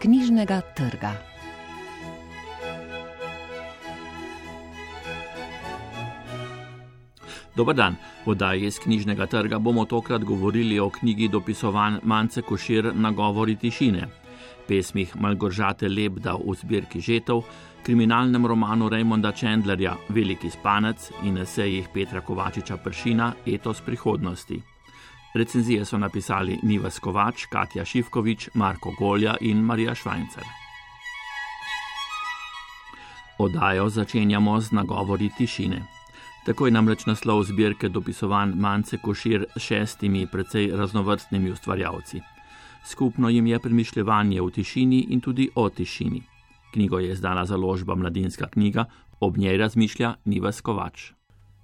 knjižnega trga. Dobar dan, v oddaji iz knjižnega trga bomo tokrat govorili o knjigi dopisovanj Mance Košir na govori tišine, pesmih Malgoržate Lebda v zbirki Žetov, kriminalnem romanu Raymonda Chandlerja Veliki spanec in esejih Petra Kovačiča Pršina Etos prihodnosti. Recenzije so napisali Niva Skovač, Katja Šivkovič, Marko Golja in Marija Švajcer. Odajo začenjamo z nagovori tišine. Tako je namreč naslov zbirke dopisovan Mance Košir s šestimi precej raznovrstnimi ustvarjalci. Skupno jim je premišljevanje v tišini in tudi o tišini. Knjigo je izdala založba Mladinska knjiga, ob njej razmišlja Niva Skovač.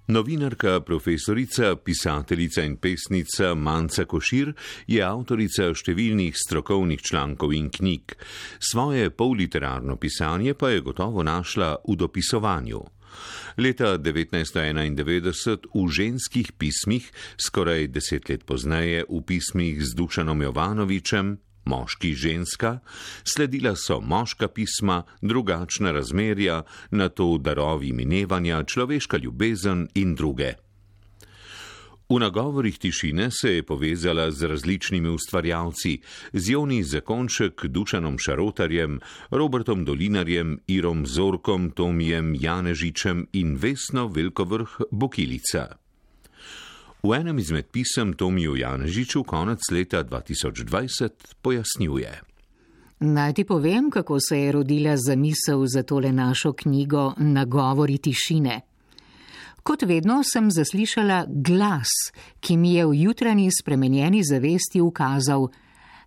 Novinarka, profesorica, pisateljica in pesnica Manca Košir je avtorica številnih strokovnih člankov in knjig. Svoje polliterarno pisanje pa je gotovo našla v dopisovanju. Leta 1991 v ženskih pismih, skoraj deset let pozneje v pismih z Dušanom Jovanovičem, moški ženska, sledila so moška pisma, drugačna razmerja, na to darovi minevanja, človeška ljubezen in druge. V nagovorih tišine se je povezala z različnimi ustvarjalci, z Joni Zakonček, Dušanom Šarotarjem, Robertom Dolinarjem, Irom Zorkom, Tomijem Janežičem in Vesno Velkovrh Bokilica. V enem izmed pisem Tomiju Janežiču konec leta 2020 pojasnjuje. Naj ti povem, kako se je rodila zamisel za tole našo knjigo Nagovori tišine. Kot vedno sem zaslišala glas, ki mi je v jutranji spremenjeni zavesti ukazal: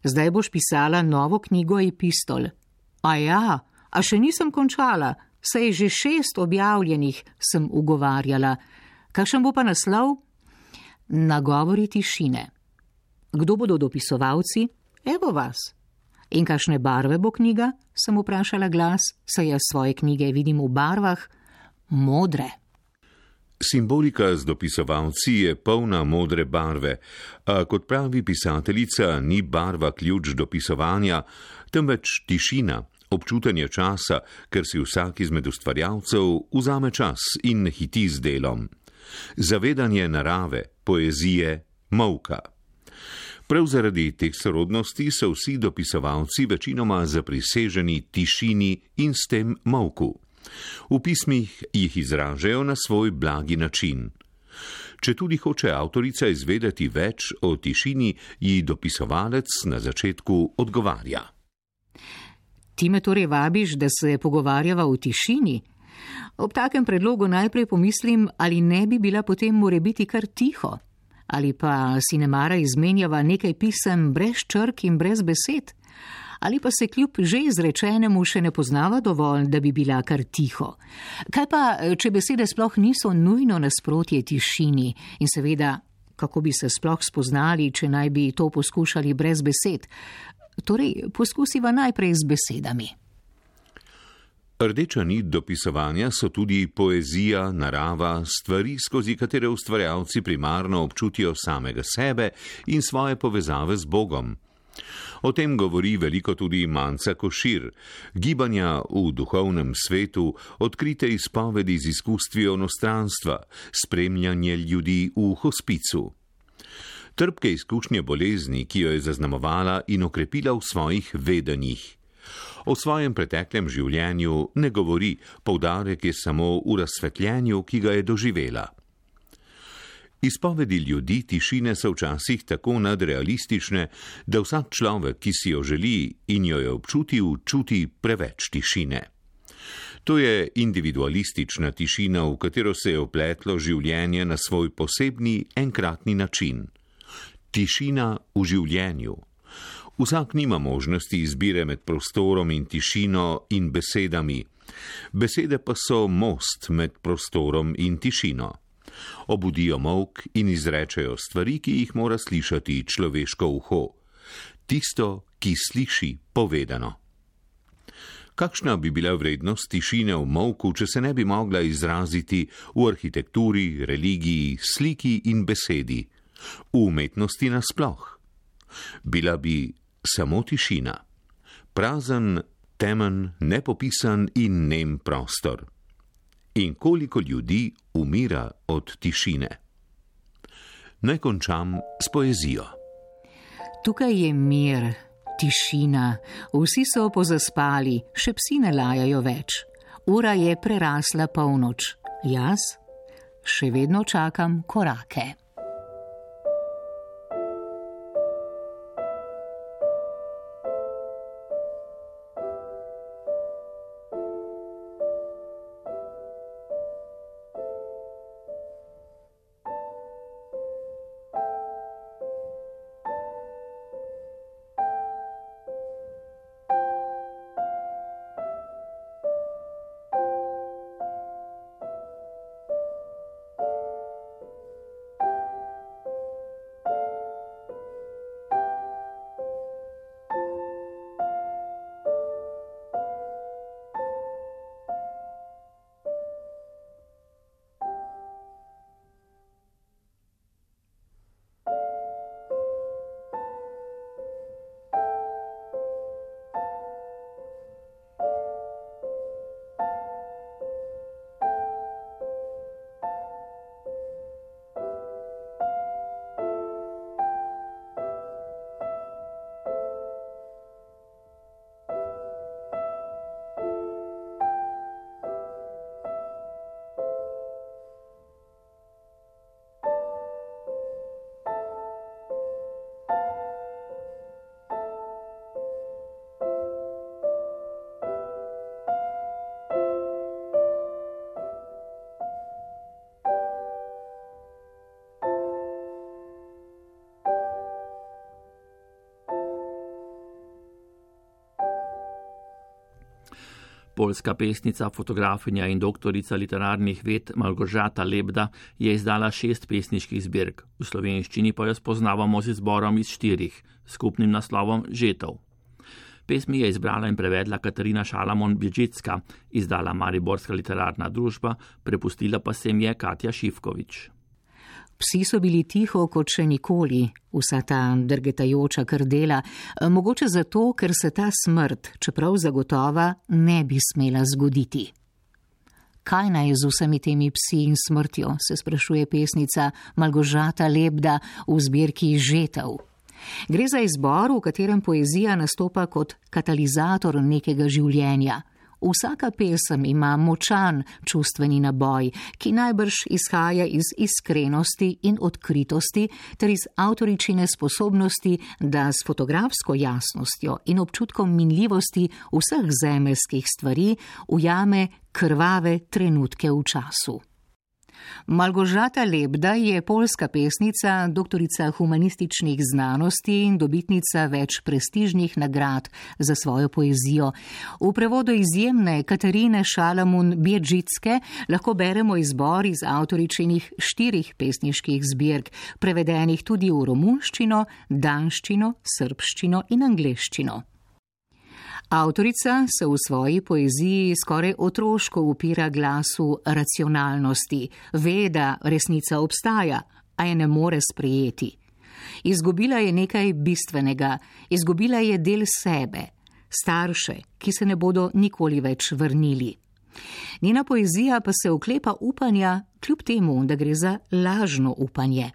Zdaj boš pisala novo knjigo Epistol. A ja, a še nisem končala, saj je že šest objavljenih, sem ugovarjala. Kakšen bo pa naslov? Nagovori tišine. Kdo bodo dopisovalci? Evo vas. In kakšne barve bo knjiga? sem vprašala glas, saj jaz svoje knjige vidim v barvah modre. Simbolika z dopisovalci je polna modre barve, a kot pravi pisateljica, ni barva ključ dopisovanja, temveč tišina, občutanje časa, ker si vsak izmed ustvarjalcev vzame čas in hiti z delom zavedanje narave, poezije, mavka. Prav zaradi teh sorodnosti so vsi dopisovalci večinoma zapriseženi tišini in s tem mavku. V pismih jih izražajo na svoj blagi način. Če tudi hoče avtorica izvedeti več o tišini, ji dopisovalec na začetku odgovarja. Ti me torej vabiš, da se pogovarjava v tišini? Ob takem predlogu najprej pomislim, ali ne bi bila potem more biti kar tiho, ali pa si ne mara izmenjava nekaj pisem brez črk in brez besed, ali pa se kljub že izrečenemu še ne poznava dovolj, da bi bila kar tiho. Kaj pa, če besede sploh niso nujno nasprotje tišini in seveda, kako bi se sploh spoznali, če naj bi to poskušali brez besed? Torej, poskusiva najprej z besedami. Rdeča nit dopisovanja so tudi poezija, narava, stvari, skozi katere ustvarjalci primarno občutijo samega sebe in svoje povezave z Bogom. O tem govori veliko tudi Manca Košir, gibanja v duhovnem svetu, odkrite izpovedi z izkustvijo onostranstva, spremljanje ljudi v hospicu. Trpke izkušnje bolezni, ki jo je zaznamovala in okrepila v svojih vedenjih. O svojem preteklem življenju ne govori, poudarek je samo v razsvetljenju, ki ga je doživela. Izpovedi ljudi tišine so včasih tako nadrealistične, da vsak človek, ki si jo želi in jo je občutil, čuti preveč tišine. To je individualistična tišina, v katero se je opletlo življenje na svoj posebni enkratni način. Tišina v življenju. Vsak nima možnosti izbire med prostorom in tišino in besedami. Besede pa so most med prostorom in tišino. Obudijo mok in izrečejo stvari, ki jih mora slišati človeško uho. Tisto, ki sliši povedano. Kakšna bi bila vrednost tišine v moku, če se ne bi mogla izraziti v arhitekturi, religiji, sliki in besedi, v umetnosti nasploh? Bila bi samo tišina. prazen, temen, nepopisan in nem prostor. In koliko ljudi umira od tišine. Naj končam s poezijo. Tukaj je mir, tišina, vsi so pozaspali, še psi ne lajajo več. Ura je prerasla polnoč, jaz še vedno čakam korake. Poljska pesnica, fotografinja in doktorica literarnih ved Malgožata Lebda je izdala šest pesniških zbirk, v slovenščini pa jo spoznavamo z izborom iz štirih, skupnim naslovom Žetov. Pesmi je izbrala in prevedla Katarina Šalamon Bježicka, izdala Mariborska literarna družba, prepustila pa se jim je Katja Šivkovič. Psi so bili tiho kot še nikoli, vsa ta drgetajoča krdela, mogoče zato, ker se ta smrt, čeprav zagotova, ne bi smela zgoditi. Kaj naj z vsemi temi psi in smrtjo, se sprašuje pesnica Malgožata Lebda v zbirki Žetev. Gre za izbor, v katerem poezija nastopa kot katalizator nekega življenja. Vsaka pesem ima močan čustveni naboj, ki najbrž izhaja iz iskrenosti in odkritosti ter iz avtoričine sposobnosti, da s fotografsko jasnostjo in občutkom minljivosti vseh zemeljskih stvari ujame krvave trenutke v času. Malgožata Lebda je polska pesnica, doktorica humanističnih znanosti in dobitnica več prestižnih nagrad za svojo poezijo. V prevodu izjemne Katarine Šalamun Bjedžitske lahko beremo izbor iz avtoričinih štirih pesniških zbirk, prevedenih tudi v romunščino, danščino, srpščino in angleščino. Avtorica se v svoji poeziji skoraj otroško upira glasu racionalnosti, ve, da resnica obstaja, a je ne more sprejeti. Izgubila je nekaj bistvenega, izgubila je del sebe, starše, ki se ne bodo nikoli več vrnili. Njena poezija pa se oklepa upanja, kljub temu, da gre za lažno upanje.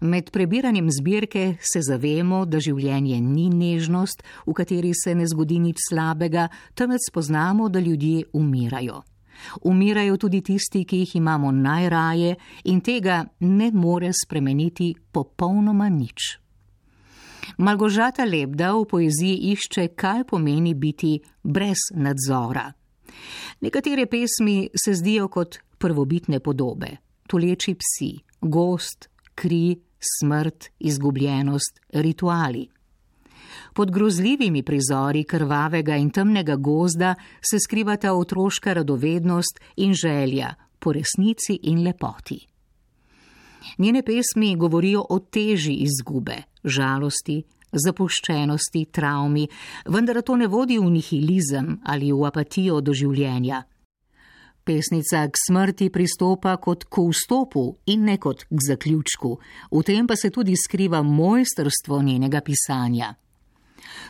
Med prebiranjem zbirke se zavemo, da življenje ni nežnost, v kateri se ne zgodi nič slabega, temveč spoznamo, da ljudje umirajo. Umirajo tudi tisti, ki jih imamo najraje in tega ne more spremeniti popolnoma nič. Malgožata Lebda v poeziji išče, kaj pomeni biti brez nadzora. Nekatere pesmi se zdijo kot prvobitne podobe, tuleči psi, gost, kri, smrt, izgubljenost, rituali. Pod grozljivimi prizori krvavega in temnega gozda se skrivata otroška radovednost in želja po resnici in lepoti. Njene pesmi govorijo o teži izgube, žalosti, zapuščenosti, travmi, vendar to ne vodi v nihilizem ali v apatijo do življenja. Pesnica k smrti pristopa kot k vstopu in ne kot k zaključku, v tem pa se tudi skriva mojstrstvo njenega pisanja.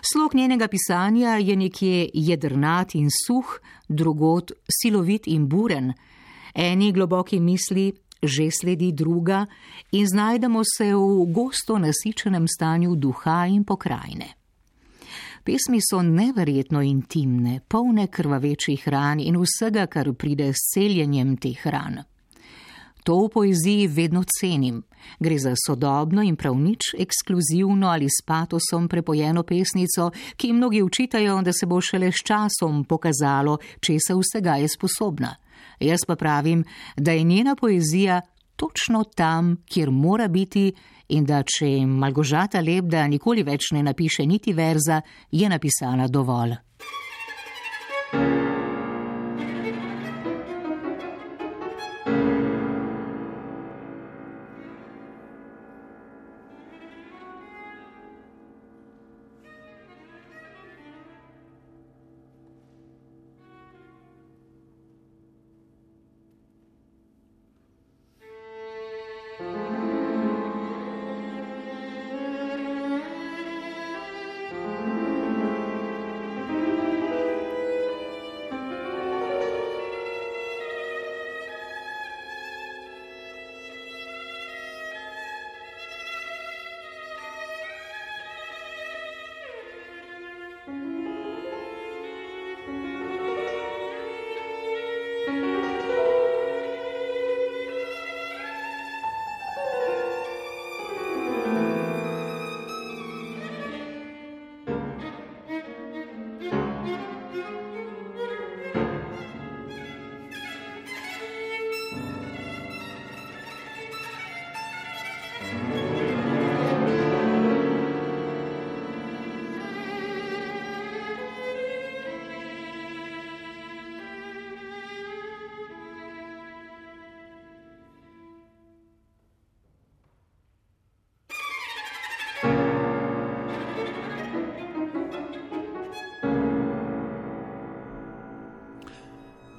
Slog njenega pisanja je nekje jedrnat in suh, drugot silovit in buren. Eni globoki misli že sledi druga in znajdemo se v gosto nasičenem stanju duha in pokrajine. Pesmi so neverjetno intimne, polne krvavečih ran in vsega, kar pride s celjenjem teh ran. To v poeziji vedno cenim. Gre za sodobno in prav nič ekskluzivno ali s patosom prepojeno pesnico, ki mnogi učitajo, da se bo šele s časom pokazalo, če se vsega je sposobna. Jaz pa pravim, da je njena poezija točno tam, kjer mora biti in da če Malgožata Lebda nikoli več ne napiše niti verza, je napisala dovolj.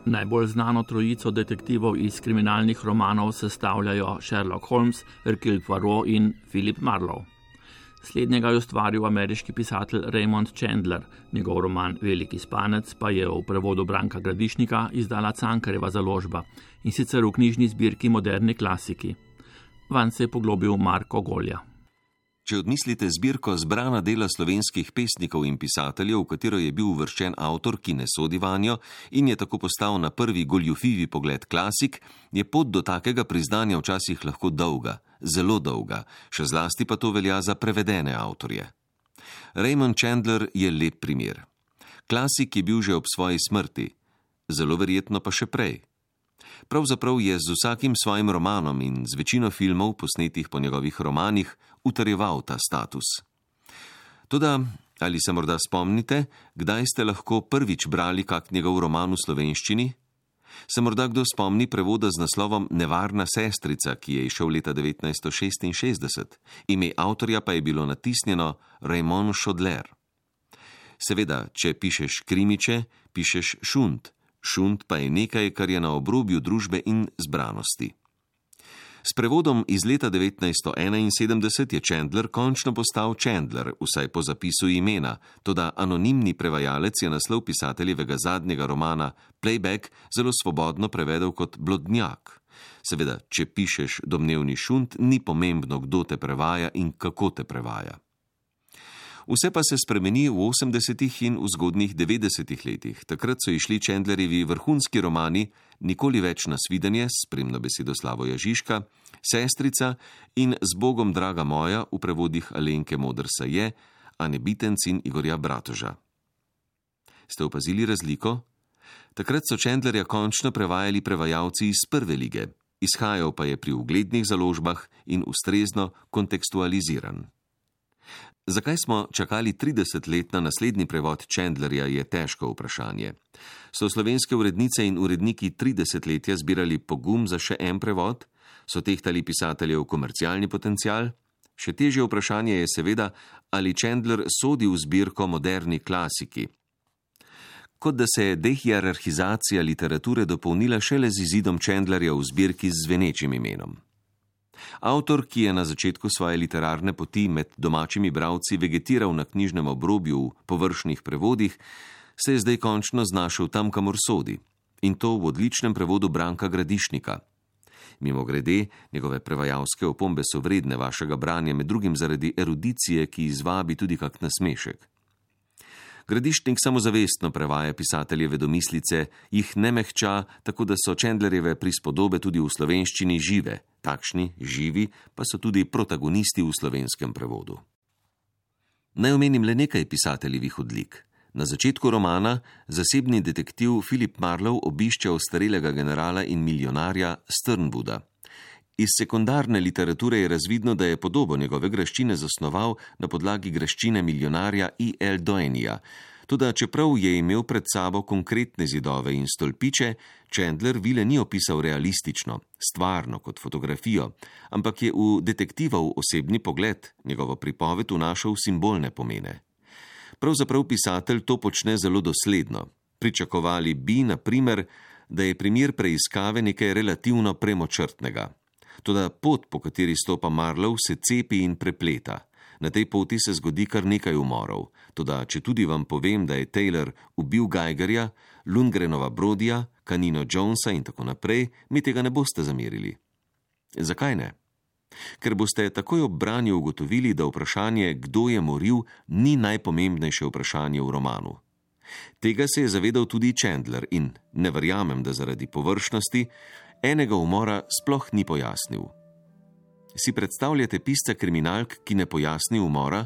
Najbolj znano trojico detektivov iz kriminalnih romanov sestavljajo Sherlock Holmes, Hercule Poirot in Philip Marlowe. Slednjega je ustvaril ameriški pisatelj Raymond Chandler, njegov roman Veliki spanec pa je v prevodu Branka Gradišnika izdala Cankareva založba in sicer v knjižni zbirki Moderni klasiki. Van se je poglobil Marko Golja. Če odmislite zbirko zbrana dela slovenskih pesnikov in pisateljev, v katero je bil uvrščen avtor, ki ne sodi vanjo in je tako postal na prvi goljufivi pogled klasik, je pot do takega priznanja včasih lahko dolga, zelo dolga, še zlasti pa to velja za prevedene avtorje. Raymond Chandler je lep primer. Klasik je bil že ob svoji smrti, zelo verjetno pa še prej. Pravzaprav je z vsakim svojim romanom in z večino filmov, posnetih po njegovih romanih, utrjeval ta status. Toda, ali se morda spomnite, kdaj ste lahko prvič brali kak njegov roman v slovenščini? Se morda kdo spomni prevoda z naslovom Nevarna sestrica, ki je išel leta 1966, ime avtorja pa je bilo natisnjeno Raymond Chodler. Seveda, če pišeš krimiče, pišeš šunt šunt pa je nekaj, kar je na obrobju družbe in zbranosti. S prevodom iz leta 1971 je Chandler končno postal Chandler, vsaj po zapisu imena, toda anonimni prevajalec je naslov pisateljevega zadnjega romana Playback zelo svobodno prevedel kot Blodnjak. Seveda, če pišeš domnevni šunt, ni pomembno, kdo te prevaja in kako te prevaja. Vse pa se spremeni v 80-ih in v zgodnih 90-ih letih. Takrat so išli Chandlerjevi vrhunski romani Nikoli več na svidenje, spremno besedo Slavoja Žižka, Sestrica in Z Bogom, draga moja, v prevodih Alenke Modrsa je, Ane Bitenc in Igorja Bratoža. Ste opazili razliko? Takrat so Chandlerja končno prevajali prevajalci iz prve lige, izhajal pa je pri uglednih založbah in ustrezno kontekstualiziran. Zakaj smo čakali 30 let na naslednji prevod Chandlerja, je težko vprašanje. So slovenske urednice in uredniki 30 letja zbirali pogum za še en prevod? So tehtali pisateljev komercialni potencial? Še težje vprašanje je seveda, ali Chandler sodi v zbirko moderni klasiki. Kot da se je dehierarhizacija literature dopolnila šele z izidom Chandlerja v zbirki z zvenečim imenom. Avtor, ki je na začetku svoje literarne poti med domačimi bravci vegetiral na knjižnem obrobju v površnih prevodih, se je zdaj končno znašel tam, kamor sodi in to v odličnem prevodu Branka Gradišnika. Mimo grede, njegove prevajalske opombe so vredne vašega branja, med drugim zaradi erudicije, ki izvabi tudi kak nasmešek. Gradišnik samozavestno prevaja pisateljeve domislice, jih ne mehča, tako da so Čendlerjeve prispodobe tudi v slovenščini žive, takšni, živi pa so tudi protagonisti v slovenskem prevodu. Naj omenim le nekaj pisateljevih odlik. Na začetku romana zasebni detektiv Filip Marlow obišče ostarelega generala in milijonarja Strnbuda. Iz sekundarne literature je razvidno, da je podobo njegove graščine zasnoval na podlagi graščine milijonarja I. L. Doenija. Tudi čeprav je imel pred sabo konkretne zidove in stolpiče, Chandler vile ni opisal realistično, stvarno kot fotografijo, ampak je v detektivov osebni pogled njegovo pripoved vnašal simbolne pomene. Pravzaprav pisatelj to počne zelo dosledno. Pričakovali bi, na primer, da je primer preiskave nekaj relativno premočrtnega. Toda pot, po kateri stopa Marlow, se cepi in prepleta. Na tej poti se zgodi kar nekaj umorov. Toda, če tudi vam povem, da je Taylor ubil Geigerja, Lundgrenova Brodija, Kanino Jonesa in tako naprej, mi tega ne boste zamerili. Zakaj ne? Ker boste takoj ob branju ugotovili, da vprašanje, kdo je moril, ni najpomembnejše vprašanje v romanu. Tega se je zavedal tudi Chandler in ne verjamem, da zaradi površnosti enega umora sploh ni pojasnil. Si predstavljate pisca kriminalk, ki ne pojasni umora?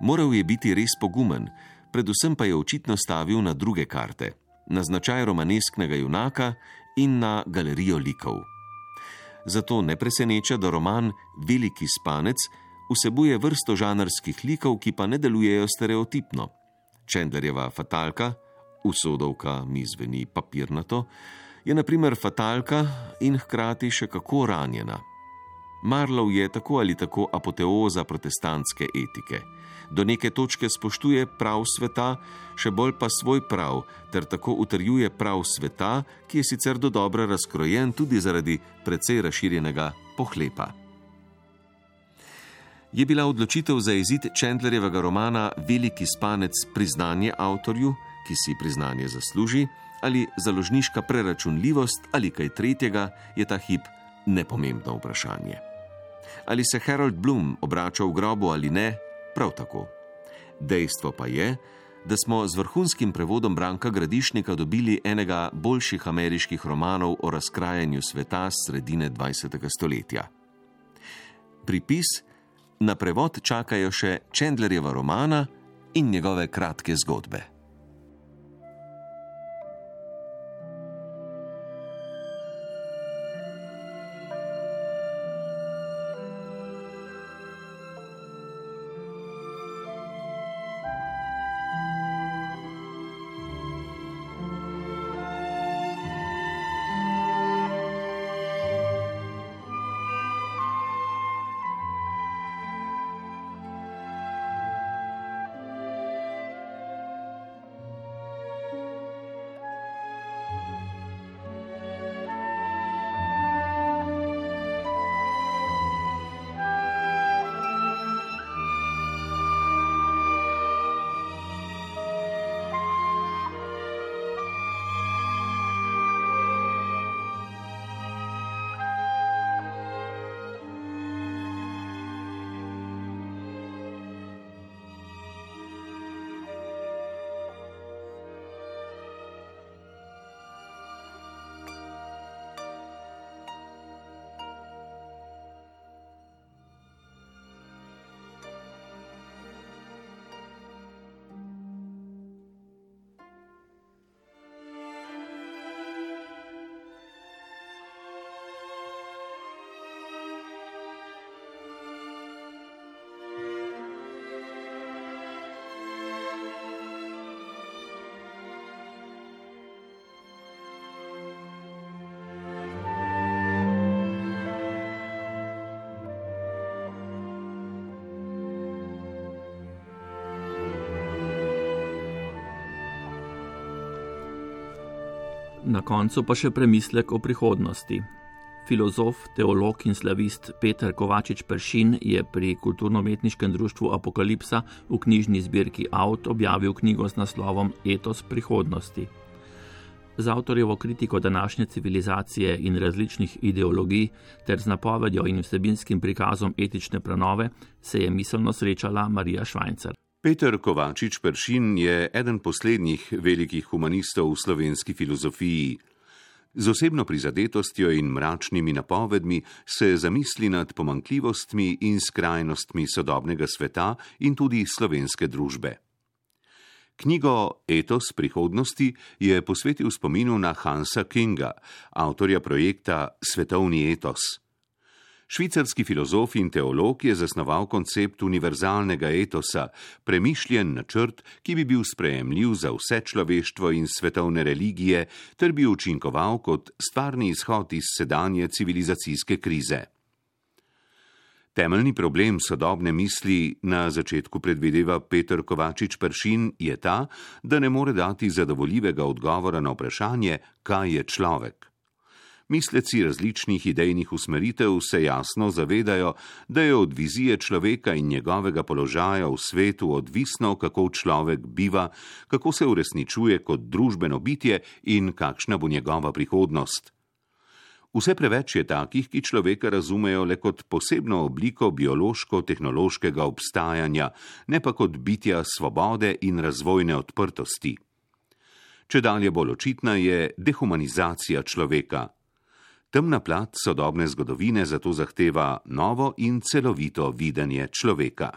Moral je biti res pogumen, predvsem pa je očitno stavil na druge karte, na značaj romanesknega junaka in na galerijo likov. Zato ne preseneča, da roman Veliki spanec vsebuje vrsto žanrskih likov, ki pa ne delujejo stereotipno. Čendlerjeva fatalka, usodovka mi zveni papirnato, je naprimer fatalka in hkrati še kako ranjena. Marlow je tako ali tako apoteoza protestantske etike. Do neke točke spoštuje prav sveta, še bolj pa svoj prav, ter tako utrjuje prav sveta, ki je sicer do dobra razkrojen tudi zaradi precej razširjenega pohlepa. Je bila odločitev za izid Chandlerjevega romana Veliki spanec priznanje avtorju, ki si priznanje zasluži, ali založniška preračunljivost ali kaj tretjega, je ta hip nepomembno vprašanje. Ali se Harold Bloom obrača v grobu ali ne, prav tako. Dejstvo pa je, da smo z vrhunskim prevodom Branka Gradišnika dobili enega boljših ameriških romanov o razkrajanju sveta sredine 20. stoletja. Pripis: Na prevod čakajo še Chandlerjeva romana in njegove kratke zgodbe. Na koncu pa še premislek o prihodnosti. Filozof, teolog in slavist Peter Kovačič Peršin je pri kulturno-metniškem društvu Apokalipsa v knjižni zbirki Out objavil knjigo z naslovom Etos prihodnosti. Z avtorjevo kritiko današnje civilizacije in različnih ideologij ter z napovedjo in vsebinskim prikazom etične prenove se je miselno srečala Marija Švajcar. Peter Kovačič Peršin je eden poslednjih velikih humanistov v slovenski filozofiji. Z osebno prizadetostjo in mračnimi napovedmi se zamisli nad pomankljivostmi in skrajnostmi sodobnega sveta in tudi slovenske družbe. Knjigo Etos prihodnosti je posvetil spominu na Hansa Kinga, avtorja projekta Svetovni etos. Švicarski filozof in teolog je zasnoval koncept univerzalnega etosa, premišljen načrt, ki bi bil sprejemljiv za vse človeštvo in svetovne religije, ter bi učinkoval kot stvarni izhod iz sedanje civilizacijske krize. Temeljni problem sodobne misli na začetku predvideva Petr Kovačič Pršin je ta, da ne more dati zadovoljivega odgovora na vprašanje, kaj je človek. Misleci različnih idejnih usmeritev se jasno zavedajo, da je od vizije človeka in njegovega položaja v svetu odvisno, kako človek biva, kako se uresničuje kot družbeno bitje in kakšna bo njegova prihodnost. Vse preveč je takih, ki človeka razumejo le kot posebno obliko biološko-tehnološkega obstajanja, ne pa kot bitja svobode in razvojne odprtosti. Če dalje bolj očitna je dehumanizacija človeka. Temna plat sodobne zgodovine zato zahteva novo in celovito videnje človeka.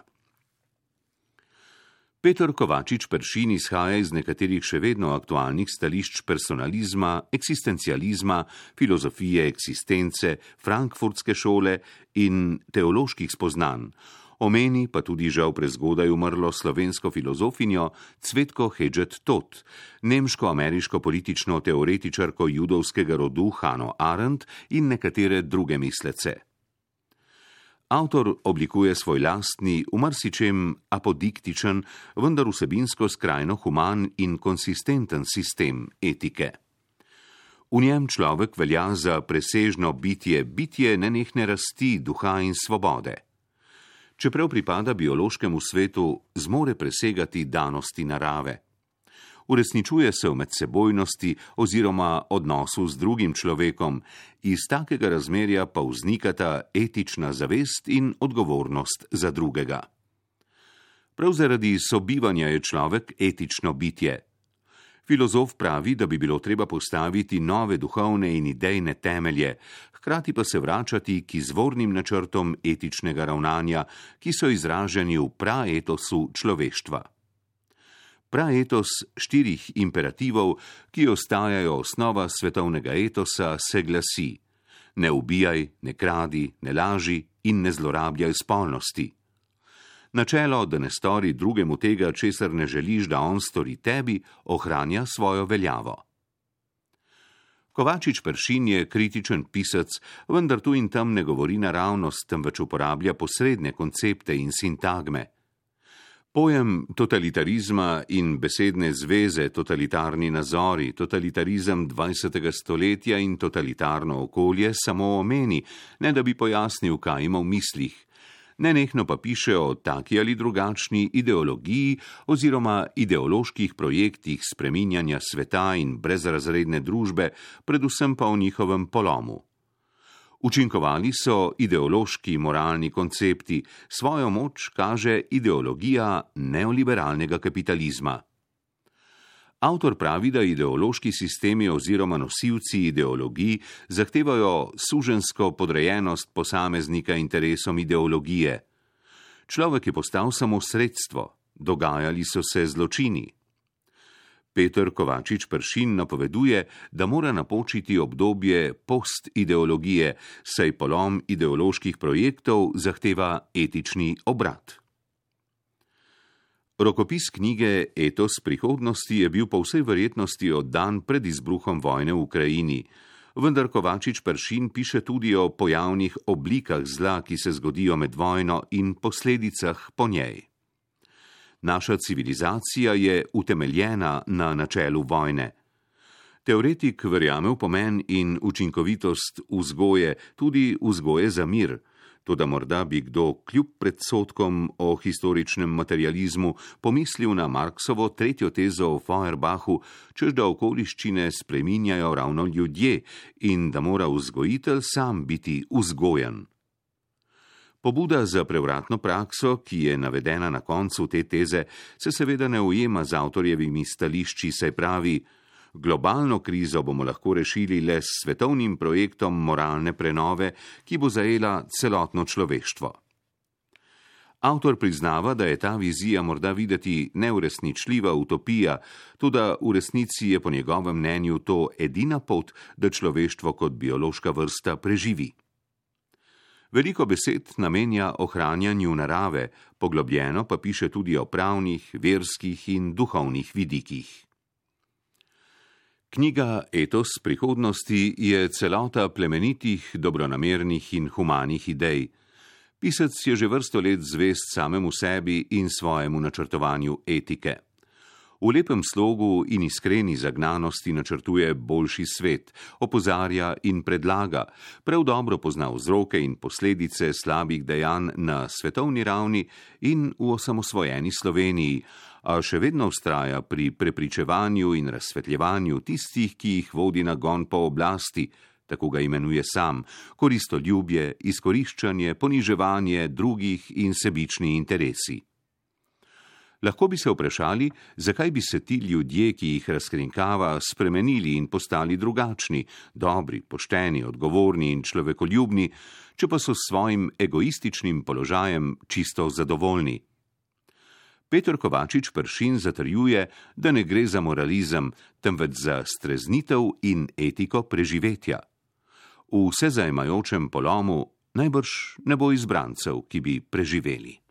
Petr Kovačič Pršin izhaja iz nekaterih še vedno aktualnih stališč personalizma, eksistencializma, filozofije eksistence, frankfurtske šole in teoloških spoznanj, omeni pa tudi žal prezgodaj umrlo slovensko filozofinjo Cvetko Hedžet Tot, nemško-ameriško politično teoretičarko judovskega rodu Hano Arendt in nekatere druge mislece. Avtor oblikuje svoj lastni, v marsičem apodiktičen, vendar vsebinsko skrajno human in konsistenten sistem etike. V njem človek velja za presežno bitje, bitje nenehne rasti duha in svobode čeprav pripada biološkemu svetu, zmore presegati danosti narave. Uresničuje se v medsebojnosti oziroma odnosu z drugim človekom, iz takega razmerja pa vznikata etična zavest in odgovornost za drugega. Prav zaradi sobivanja je človek etično bitje. Filozof pravi, da bi bilo treba postaviti nove duhovne in idejne temelje, hkrati pa se vračati k izvornim načrtom etičnega ravnanja, ki so izraženi v praetosu človeštva. Praetos štirih imperativov, ki ostajajo osnova svetovnega etosa, se glasi: Ne ubijaj, ne kradi, ne laži in ne zlorabljaj spolnosti. Načelo, da ne stori drugemu tega, česar ne želiš, da on stori tebi, ohranja svojo veljavo. Kovačič Pršin je kritičen pisec, vendar tu in tam ne govori naravnost, temveč uporablja posredne koncepte in sintagme. Pojem totalitarizma in besedne zveze, totalitarni nazori, totalitarizem 20. stoletja in totalitarno okolje samo omeni, ne da bi pojasnil, kaj ima v mislih nenehno pa piše o taki ali drugačni ideologiji oziroma ideoloških projektih spreminjanja sveta in brezrazredne družbe, predvsem pa o njihovem polomu. Učinkovali so ideološki moralni koncepti, svojo moč kaže ideologija neoliberalnega kapitalizma. Avtor pravi, da ideološki sistemi oziroma nosilci ideologij zahtevajo sužensko podrejenost posameznika interesom ideologije. Človek je postal samo sredstvo, dogajali so se zločini. Petr Kovačič Pršin napoveduje, da mora napočiti obdobje postideologije, saj polom ideoloških projektov zahteva etični obrat. Rokopis knjige Etos prihodnosti je bil po vsej verjetnosti oddan pred izbruhom vojne v Ukrajini, vendar Kovačič Pršin piše tudi o pojavnih oblikah zla, ki se zgodijo med vojno in posledicah po njej. Naša civilizacija je utemeljena na načelu vojne. Teoretik verjame v pomen in učinkovitost vzgoje, tudi vzgoje za mir. Toda morda bi kdo kljub predsotkom o historičnem materializmu pomislil na Marksovo tretjo tezo o Feuerbachu, čež da okoliščine spreminjajo ravno ljudje in da mora vzgojitelj sam biti vzgojen. Pobuda za prevratno prakso, ki je navedena na koncu te teze, se seveda ne ujema z avtorjevimi stališči, saj pravi, Globalno krizo bomo lahko rešili le s svetovnim projektom moralne prenove, ki bo zajela celotno človeštvo. Avtor priznava, da je ta vizija morda videti neuresničljiva utopija, tudi v resnici je po njegovem mnenju to edina pot, da človeštvo kot biološka vrsta preživi. Veliko besed namenja ohranjanju narave, poglobljeno pa piše tudi o pravnih, verskih in duhovnih vidikih. Knjiga Etos prihodnosti je celota plemenitih, dobronamernih in humanih idej. Pisec je že vrsto let zvest samemu sebi in svojemu načrtovanju etike. V lepem slogu in iskreni zagnanosti načrtuje boljši svet, opozarja in predlaga, prav dobro pozna vzroke in posledice slabih dejanj na svetovni ravni in v osamosvojeni Sloveniji, a še vedno ustraja pri prepričevanju in razsvetljevanju tistih, ki jih vodi nagon po oblasti, tako ga imenuje sam, koristoljubje, izkoriščanje, poniževanje drugih in sebični interesi. Lahko bi se vprašali, zakaj bi se ti ljudje, ki jih razkrinkava, spremenili in postali drugačni, dobri, pošteni, odgovorni in človekoljubni, če pa so s svojim egoističnim položajem čisto zadovoljni. Petr Kovačič Pršin zatrjuje, da ne gre za moralizem, temveč za streznitev in etiko preživetja. V vse zajemajočem polomu najbrž ne bo izbrancev, ki bi preživeli.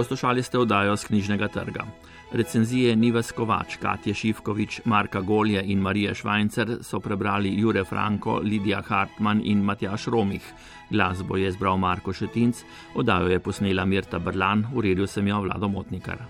Poslušali ste oddajo z knjižnega trga. Recenzije Nives Kovač, Katja Šivkovič, Marka Golje in Marija Švajcer so prebrali Jure Franko, Lidija Hartmann in Matjaš Romih. Glasbo je zbral Marko Šetinc, oddajo je posnela Mirta Brlan, uredil sem jo Vlado Motnikar.